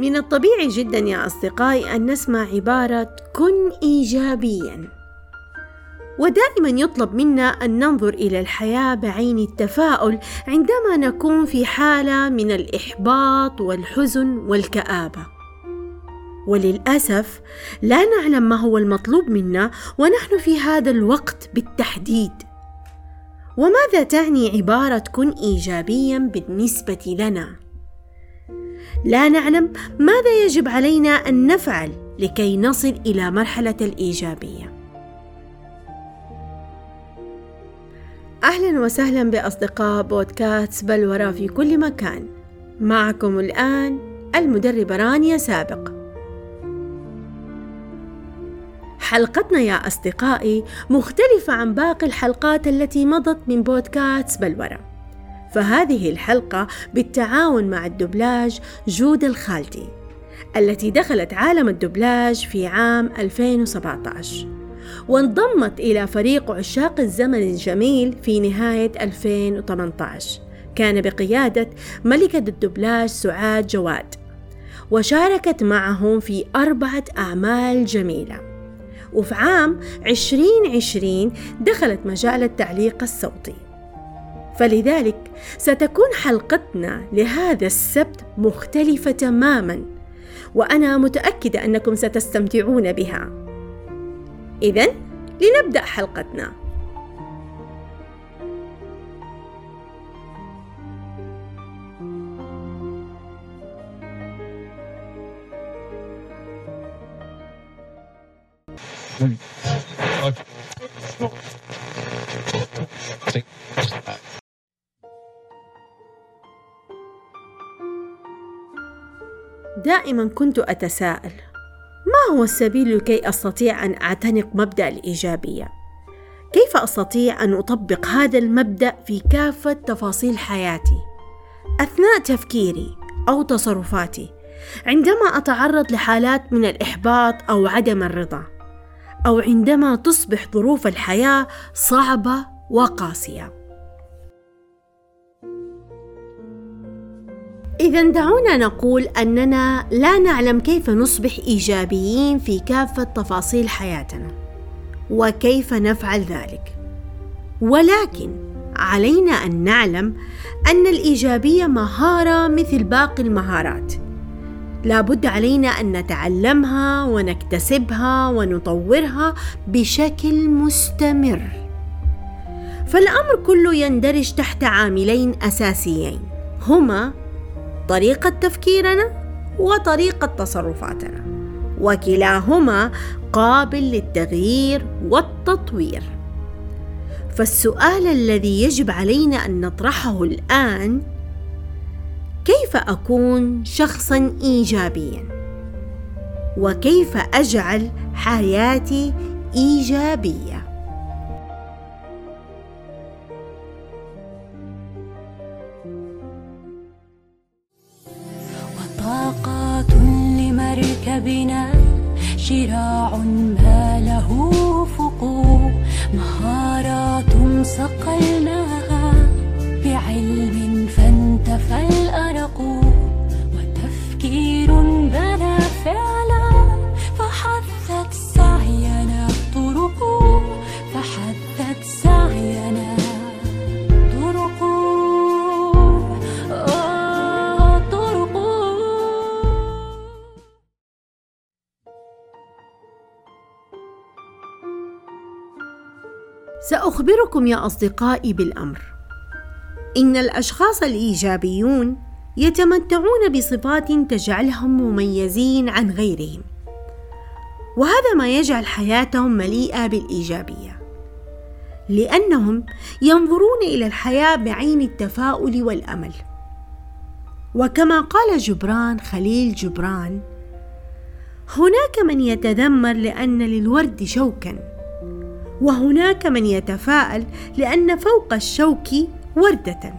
من الطبيعي جدا يا أصدقائي أن نسمع عبارة كن إيجابيا ودائما يطلب منا أن ننظر إلى الحياة بعين التفاؤل عندما نكون في حالة من الإحباط والحزن والكآبة. وللأسف لا نعلم ما هو المطلوب منا ونحن في هذا الوقت بالتحديد. وماذا تعني عبارة كن إيجابيا بالنسبة لنا؟ لا نعلم ماذا يجب علينا أن نفعل لكي نصل إلى مرحلة الإيجابية. أهلا وسهلا بأصدقاء بودكاست بلورة في كل مكان. معكم الآن المدربه رانيا سابق. حلقتنا يا أصدقائي مختلفة عن باقي الحلقات التي مضت من بودكاست بلوره فهذه الحلقة بالتعاون مع الدبلاج جود الخالدي التي دخلت عالم الدبلاج في عام 2017 وانضمت إلى فريق عشاق الزمن الجميل في نهاية 2018 كان بقيادة ملكة الدبلاج سعاد جواد وشاركت معهم في أربعة أعمال جميلة. وفي عام 2020 دخلت مجال التعليق الصوتي. فلذلك ستكون حلقتنا لهذا السبت مختلفة تماما وأنا متأكدة أنكم ستستمتعون بها. إذا لنبدأ حلقتنا. دائما كنت أتساءل ما هو السبيل لكي أستطيع أن أعتنق مبدأ الإيجابية؟ كيف أستطيع أن أطبق هذا المبدأ في كافة تفاصيل حياتي؟ أثناء تفكيري أو تصرفاتي عندما أتعرض لحالات من الإحباط أو عدم الرضا أو عندما تصبح ظروف الحياة صعبة وقاسية. إذا دعونا نقول أننا لا نعلم كيف نصبح إيجابيين في كافة تفاصيل حياتنا، وكيف نفعل ذلك. ولكن علينا أن نعلم أن الإيجابية مهارة مثل باقي المهارات. لابد علينا أن نتعلمها ونكتسبها ونطورها بشكل مستمر. فالأمر كله يندرج تحت عاملين أساسيين هما طريقة تفكيرنا وطريقة تصرفاتنا وكلاهما قابل للتغيير والتطوير. فالسؤال الذي يجب علينا أن نطرحه الآن كيف أكون شخصا ايجابيا؟ وكيف أجعل حياتي إيجابية؟ مهارات صقلناها بعلم فانتفى ساخبركم يا أصدقائي بالأمر. إن الأشخاص الإيجابيون يتمتعون بصفات تجعلهم مميزين عن غيرهم. وهذا ما يجعل حياتهم مليئة بالإيجابية. لأنهم ينظرون إلى الحياة بعين التفاؤل والأمل. وكما قال جبران خليل جبران هناك من يتذمر لأن للورد شوكا. وهناك من يتفاءل لأن فوق الشوك وردة.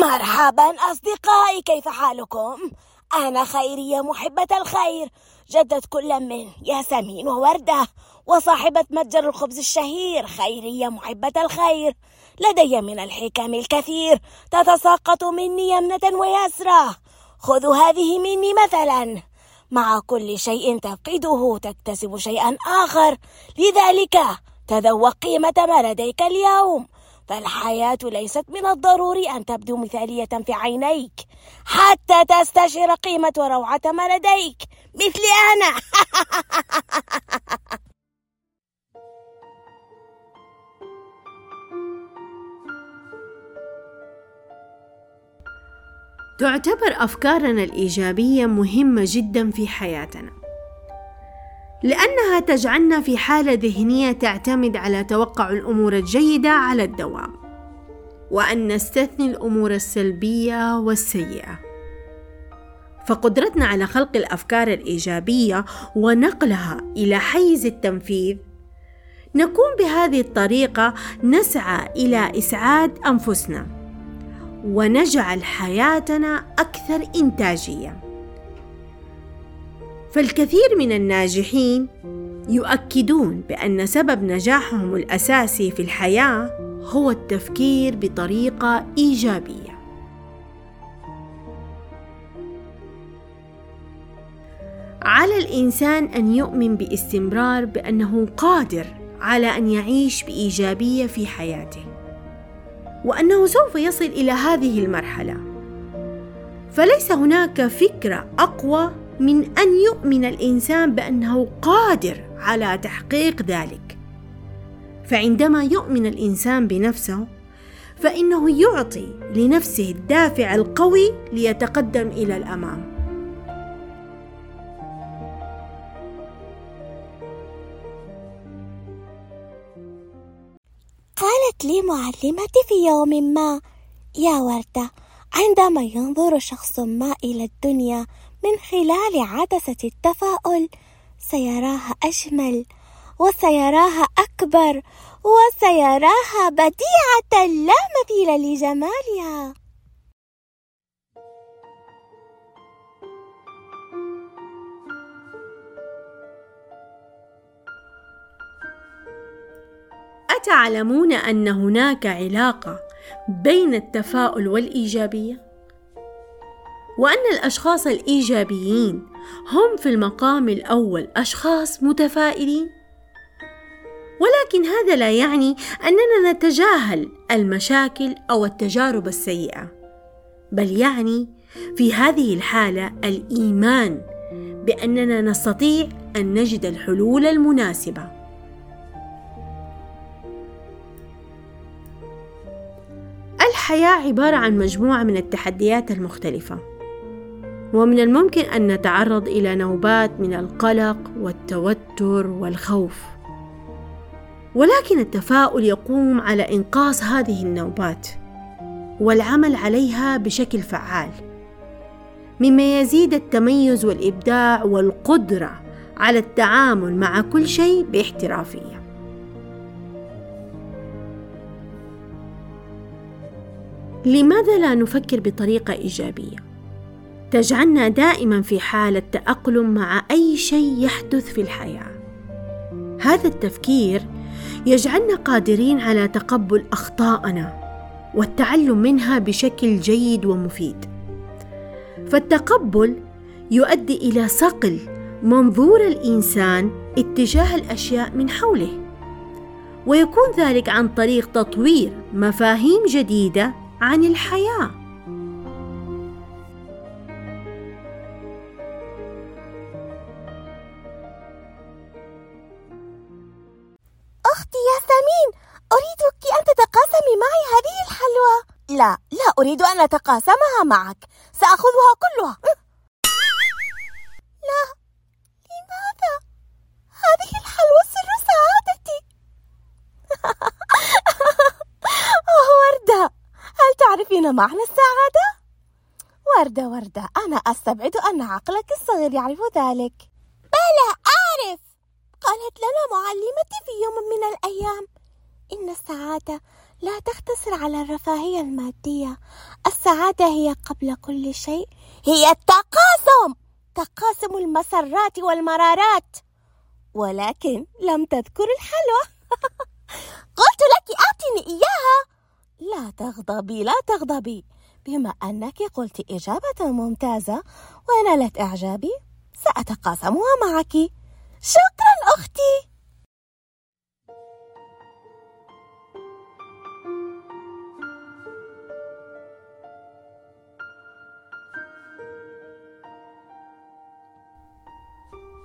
مرحبا أصدقائي كيف حالكم؟ أنا خيرية محبة الخير. جدة كل من ياسمين ووردة وصاحبة متجر الخبز الشهير خيرية محبة الخير. لدي من الحكم الكثير تتساقط مني يمنة ويسرى خذوا هذه مني مثلا. مع كل شيء تفقده تكتسب شيئا آخر. لذلك تذوق قيمة ما لديك اليوم. فالحياة ليست من الضروري أن تبدو مثالية في عينيك. حتى تستشعر قيمة وروعة ما لديك. مثلي أنا. تعتبر أفكارنا الإيجابية مهمة جدا في حياتنا. لأنها تجعلنا في حالة ذهنية تعتمد على توقع الأمور الجيدة على الدوام وأن نستثني الأمور السلبية والسيئة. فقدرتنا على خلق الأفكار الإيجابية ونقلها إلى حيز التنفيذ نكون بهذه الطريقة نسعى إلى إسعاد أنفسنا. ونجعل حياتنا أكثر إنتاجية فالكثير من الناجحين يؤكدون بأن سبب نجاحهم الأساسي في الحياة هو التفكير بطريقة إيجابية. على الإنسان أن يؤمن باستمرار بأنه قادر على أن يعيش بإيجابية في حياته، وأنه سوف يصل إلى هذه المرحلة. فليس هناك فكرة أقوى من أن يؤمن الإنسان بأنه قادر على تحقيق ذلك فعندما يؤمن الإنسان بنفسه فإنه يعطي لنفسه الدافع القوي ليتقدم إلى الأمام قالت لي معلمتي في يوم ما يا وردة عندما ينظر شخص ما إلى الدنيا من خلال عدسة التفاؤل سيراها أجمل وسيراها أكبر وسيراها بديعة لا مثيل لجمالها. أتعلمون أن هناك علاقة بين التفاؤل والإيجابية؟ وأن الأشخاص الإيجابيين هم في المقام الأول أشخاص متفائلين ولكن هذا لا يعني أننا نتجاهل المشاكل أو التجارب السيئة بل يعني في هذه الحالة الإيمان بأننا نستطيع أن نجد الحلول المناسبة الحياة عبارة عن مجموعة من التحديات المختلفة. ومن الممكن أن نتعرض إلى نوبات من القلق والتوتر والخوف. ولكن التفاؤل يقوم على إنقاص هذه النوبات والعمل عليها بشكل فعال. مما يزيد التميز والإبداع والقدرة على التعامل مع كل شيء باحترافية. لماذا لا نفكر بطريقة إيجابية؟ تجعلنا دائما في حالة تأقلم مع أي شيء يحدث في الحياة. هذا التفكير يجعلنا قادرين على تقبل أخطائنا والتعلم منها بشكل جيد ومفيد. فالتقبل يؤدي إلى صقل منظور الإنسان اتجاه الأشياء من حوله. ويكون ذلك عن طريق تطوير مفاهيم جديدة عن الحياة. أختي ياسمين أريدك أن تتقاسمي معي هذه الحلوى. لا لا أريد أن أتقاسمها معك. سأخذها كلها. لا لماذا؟ هذه الحلوى معنى السعادة؟ وردة وردة أنا أستبعد أن عقلك الصغير يعرف ذلك. بلى أعرف! قالت لنا معلمتي في يوم من الأيام. إن السعادة لا تختصر على الرفاهية المادية. السعادة هي قبل كل شيء هي التقاسم! تقاسم المسرات والمرارات. ولكن لم تذكر الحلوى. قلت لك آتني إياها! لا تغضبي لا تغضبي. بما أنك قلت إجابة ممتازة ونالت إعجابي سأتقاسمها معك. شكرا أختي.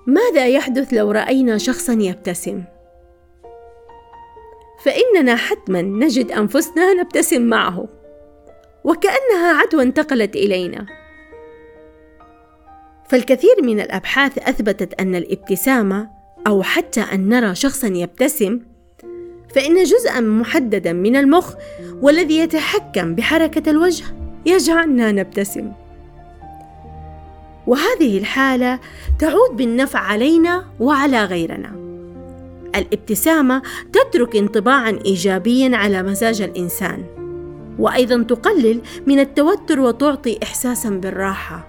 ماذا يحدث لو رأينا شخصا يبتسم؟ فإننا حتما نجد أنفسنا نبتسم معه. وكأنها عدوى انتقلت إلينا. فالكثير من الأبحاث أثبتت أن الابتسامة أو حتى أن نرى شخصا يبتسم فإن جزءا محددا من المخ والذي يتحكم بحركة الوجه يجعلنا نبتسم. وهذه الحالة تعود بالنفع علينا وعلى غيرنا. الابتسامة تترك انطباعا ايجابيا على مزاج الإنسان وأيضا تقلل من التوتر وتعطي احساسا بالراحة.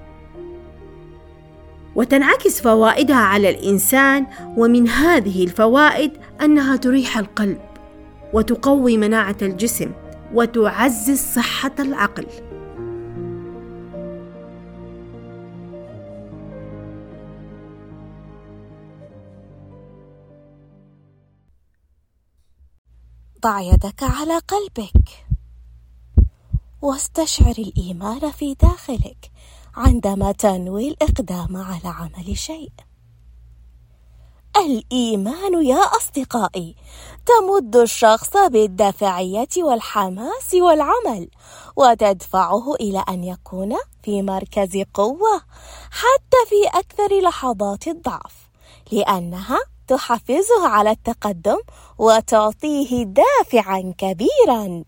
وتنعكس فوائدها على الإنسان ومن هذه الفوائد أنها تريح القلب وتقوي مناعة الجسم وتعزز صحة العقل. ضع يدك على قلبك. واستشعر الإيمان في داخلك عندما تنوي الإقدام على عمل شيء. الإيمان يا أصدقائي تمد الشخص بالدافعية والحماس والعمل وتدفعه إلى أن يكون في مركز قوة حتى في أكثر لحظات الضعف لأنها تحفزه على التقدم وتعطيه دافعا كبيرا.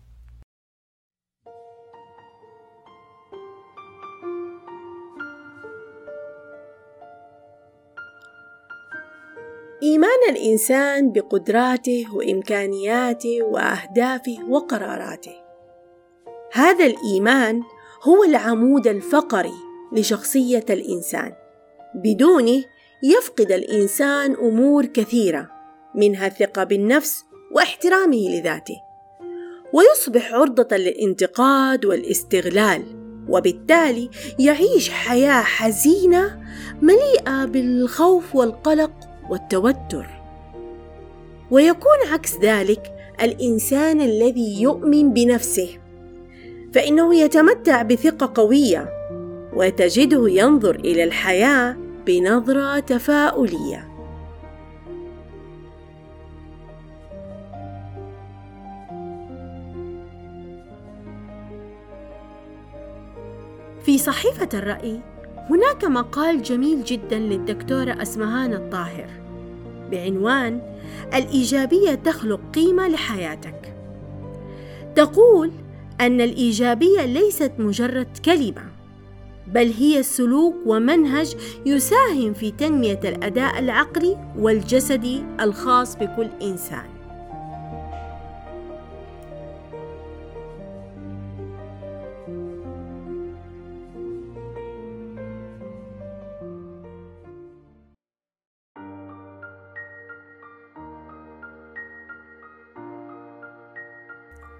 إيمان الإنسان بقدراته وإمكانياته وأهدافه وقراراته. هذا الإيمان هو العمود الفقري لشخصية الإنسان بدونه يفقد الإنسان أمور كثيرة منها الثقة بالنفس واحترامه لذاته. ويصبح عرضة للانتقاد والاستغلال وبالتالي يعيش حياة حزينة مليئة بالخوف والقلق والتوتر. ويكون عكس ذلك الإنسان الذي يؤمن بنفسه فإنه يتمتع بثقة قوية وتجده ينظر إلى الحياة بنظرة تفاؤلية. في صحيفة الرأي هناك مقال جميل جدا للدكتورة أسمهان الطاهر بعنوان الإيجابية تخلق قيمة لحياتك تقول أن الإيجابية ليست مجرد كلمة بل هي سلوك ومنهج يساهم في تنمية الأداء العقلي والجسدي الخاص بكل إنسان.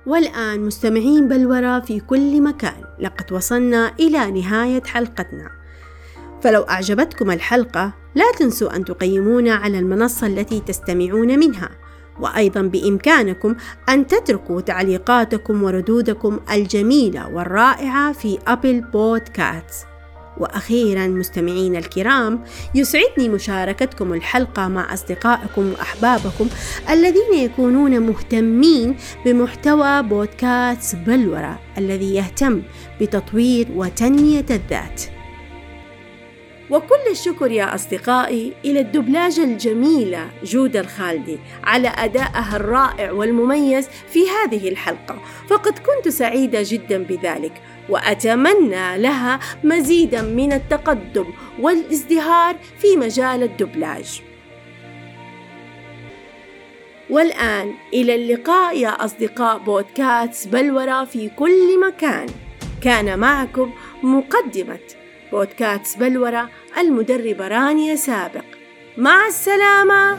والآن مستمعين بلورة في كل مكان. لقد وصلنا إلى نهاية حلقتنا. فلو أعجبتكم الحلقة لا تنسوا أن تقيمونا على المنصة التي تستمعون منها. وأيضا بإمكانكم أن تتركوا تعليقاتكم وردودكم الجميلة والرائعة في أبل بودكاست وأخيرا مستمعينا الكرام يسعدني مشاركتكم الحلقة مع أصدقائكم وأحبابكم الذين يكونون مهتمين بمحتوى بودكاست بلوره الذي يهتم بتطوير وتنمية الذات. وكل الشكر يا أصدقائي إلى الدبلاجة الجميلة جودة الخالدي على أدائها الرائع والمميز في هذه الحلقة. فقد كنت سعيدة جدا بذلك وأتمنى لها مزيدا من التقدم والازدهار في مجال الدبلاج. والآن إلى اللقاء يا أصدقاء بودكاست بلورة في كل مكان. كان معكم مقدمة بودكاست بلورة المدربة رانيا سابق مع السلامة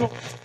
Okay.